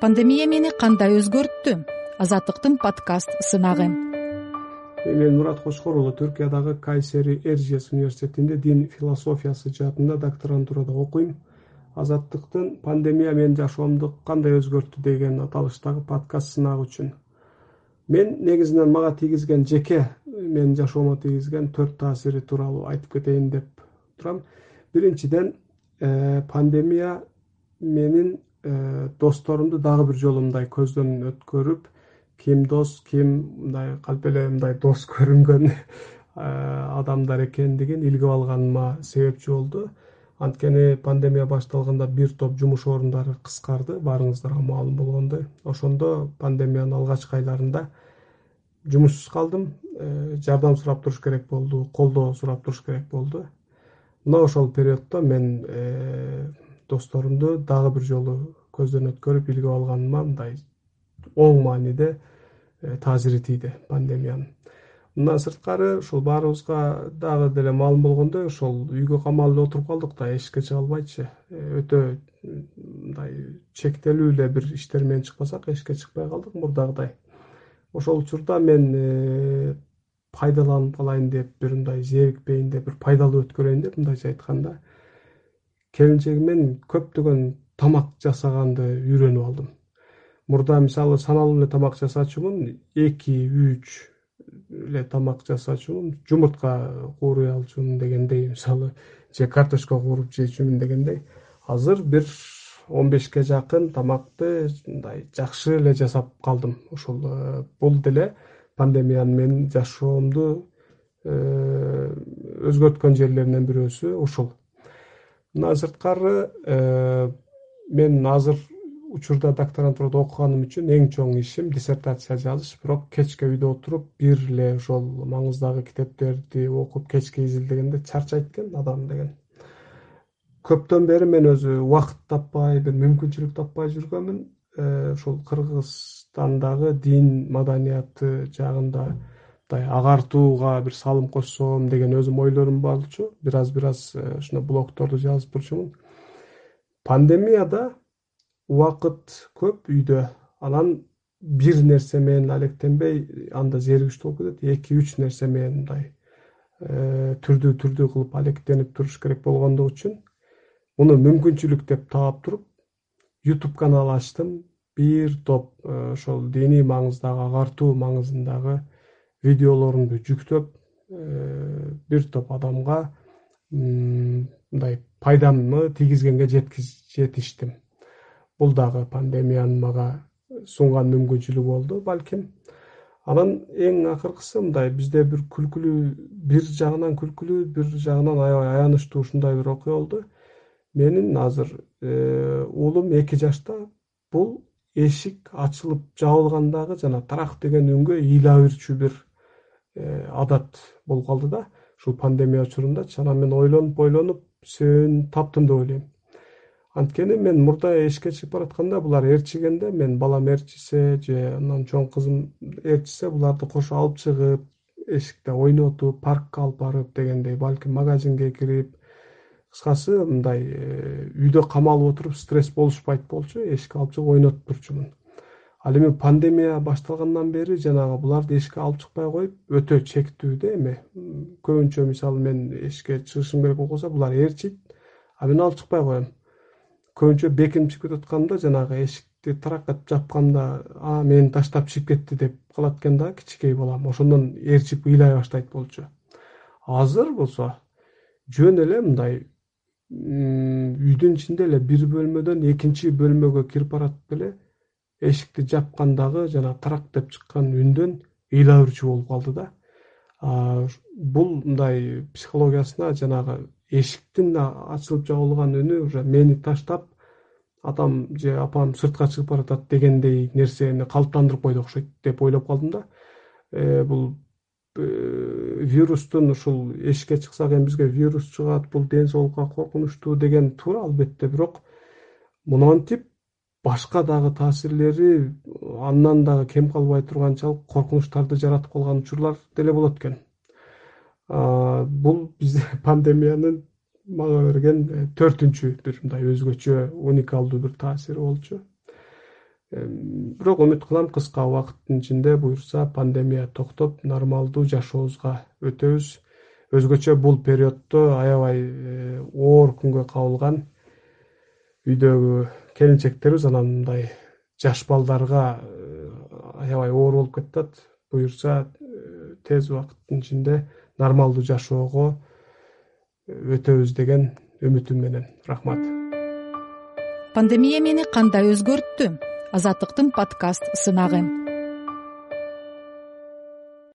пандемия мени кандай өзгөрттү? Азаттыктын подкаст сынагы. Мен мурат кочкор уулу түркиядагы кайсери эржес университетинде дин философиясы жаатында докторантурада окуйм. Азаттыктын пандемия менин жашоомду кандай өзгөрттү? деген аталыштагы подкаст сынагы үчүн. Мен негизинен мага тийгизген жеке менин жашоомо тийгизген төрт таасири тууралуу айтып кетейин деп турам. Биринчиден э, пандемия менин досторумду дагы бир жолу мындай көздөн өткөрүп ким дос ким мындай калп эле мындай дос көрүнгөн э, адамдар экендигин илип алганыма себепчи болду. Анткени пандемия башталганда бир топ жумуш орундары кыскарды баарыңыздарга маалым болгондой. Ошондо пандемиянын алгачкы айларында жумушсуз калдым. Э, жардам сурап туруш керек болду колдоо сурап туруш керек болду. Мына ошол периоддо мен досторумду дагы бир жолу көздөн өткөрүп илип алганыма мындай оң мааниде э, таасири тийди пандемиянын мындан сырткары ушул баарыбызга дагы деле маалым болгондой ошол үйгө камалып эле отуруп калдык да эшикке чыга албайчы. Э, өтө мындай чектелүү эле бир иштер менен чыкпасак эшикке чыкпай калдык мурдагыдай. Ошол учурда мен э, пайдаланып калайын деп бир мындай зерикпейин деп бир пайдалуу өткөрөйүн деп мындайча айтканда келинчегим менен көптөгөн тамак жасаганды үйрөнүп алдым. Мурда мисалы саналуу эле тамак жасачумун эки үч эле тамак жасачумун жумуртка кууруй алчумун дегендей мисалы же картошка кууруп жечүмүн дегендей. Азыр бир он бешке жакын тамакты мындай жакшы эле жасап калдым. Ушул э, бул деле пандемиянын менин жашоомду э, өзгөрткөн жерлеринен бирөөсү ушул мындан сырткары э, мен азыр учурда докторантурада окуганым үчүн эң чоң ишим диссертация жазыш. Бирок кечке үйдө отуруп бир эле ошол маңыздагы китептерди окуп кечке изилдегенде чарчайт экен адам деген. Көптөн бери мен өзү убакыт таппай бир мүмкүнчүлүк таппай жүргөнмүн. Э, ушул кыргызстандагы дин маданияты жагында мындай агартууга бир салым кошсом деген өзүмдүн ойлорум болчу. Бир аз бир аз ушундай блогторду жазып турчумун. Пандемияда убакыт көп үйдө. Анан бир нерсе менен алектенбей анда зеригиштүү болуп кетет эки үч нерсе менен мындай э, түрдүү түрдүү кылып алектенип туруш керек болгондугу үчүн муну мүмкүнчүлүк деп таап туруп ютуб канал ачтым. Бир топ э, ошол диний маңыздагы агартуу маңызындагы видеолорумду жүктөп э, бир топ адамга мындай пайдамы тийгизгенге жетиштим. Бул дагы пандемиянын мага сунган мүмкүнчүлүгү болду балким. Анан эң акыркысы мындай бизде бир күлкүлүү бир жагынан күлкүлүү бир жагынан аябай аянычтуу ушундай бир окуя болду. Менин азыр э, уулум эки жашта бул эшик ачылып жабылгандагы жана тарах деген үнгө ыйлап ирчү бир адат болуп калды да. Ушул пандемия учурундачы анан мен ойлонуп ойлонуп себебин таптым деп ойлойм. Анткени мен мурда эшикке чыгып баратканда булар ээрчигенде мен балам ээрчисе же андан чоң кызым ээрчисе буларды кошо алып чыгып эшикте ойнотуп паркка алып барып дегендей балким магазинге кирип кыскасы мындай э, үйдө камалып отуруп стресс болушпайт болчу эшикке алып чыгып ойнотуп турчумун ал эми пандемия башталгандан бери жанагы буларды эшикке алып чыкпай коюп өтө чектүү да эми. Көбүнчө мисалы мен эшикке чыгышым керек болуп калса булар ээрчийт а мен алып чыкпай коем. Көбүнчө бекинип чыгып кетиатканымда жанагы эшикти таракатып жапканда а мени таштап чыгып кетти деп калат экен да кичинекей балам ошондон ээрчип ыйлай баштайт болчу. Азыр болсо жөн эле мындай үйдүн ичинде эле бир бөлмөдөн экинчи бөлмөгө кирип баратып эле эшикти жапкандагы жанагы тарак деп чыккан үндөн ыйлап үрчү болуп калды да. Бул мындай психологиясына жанагы эшиктин ачылып жабылган үнү уже мени таштап атам же апам сыртка чыгып баратат дегендей нерсени калыптандырып койду окшойт деп ойлоп калдым да. Э, бул э, вирустун ушул эшикке чыксак эми бизге вирус чыгат бул ден соолукка коркунучтуу деген туура албетте бирок монтип башка дагы таасирлери андан дагы кем калбай турганчалык коркунучтарды жаратып калган учурлар деле болот экен. Бул бизде пандемиянын мага берген э, төртүнчү бир мындай өзгөчө уникалдуу бир таасири болчу. Бирок үмүт кылам кыска убакыттын ичинде буюрса пандемия токтоп нормалдуу жашообузга өтөбүз. Өзгөчө бул периоддо аябай э, оор күнгө кабылган үйдөгү келинчектерибиз анан мындай жаш балдарга э, аябай оор болуп кетип атат буюрса тез убакыттын ичинде нормалдуу жашоого өтөбүз деген үмүтүм менен. Рахмат. Пандемия мени кандай өзгөрттү? Азаттыктын подкаст сынагы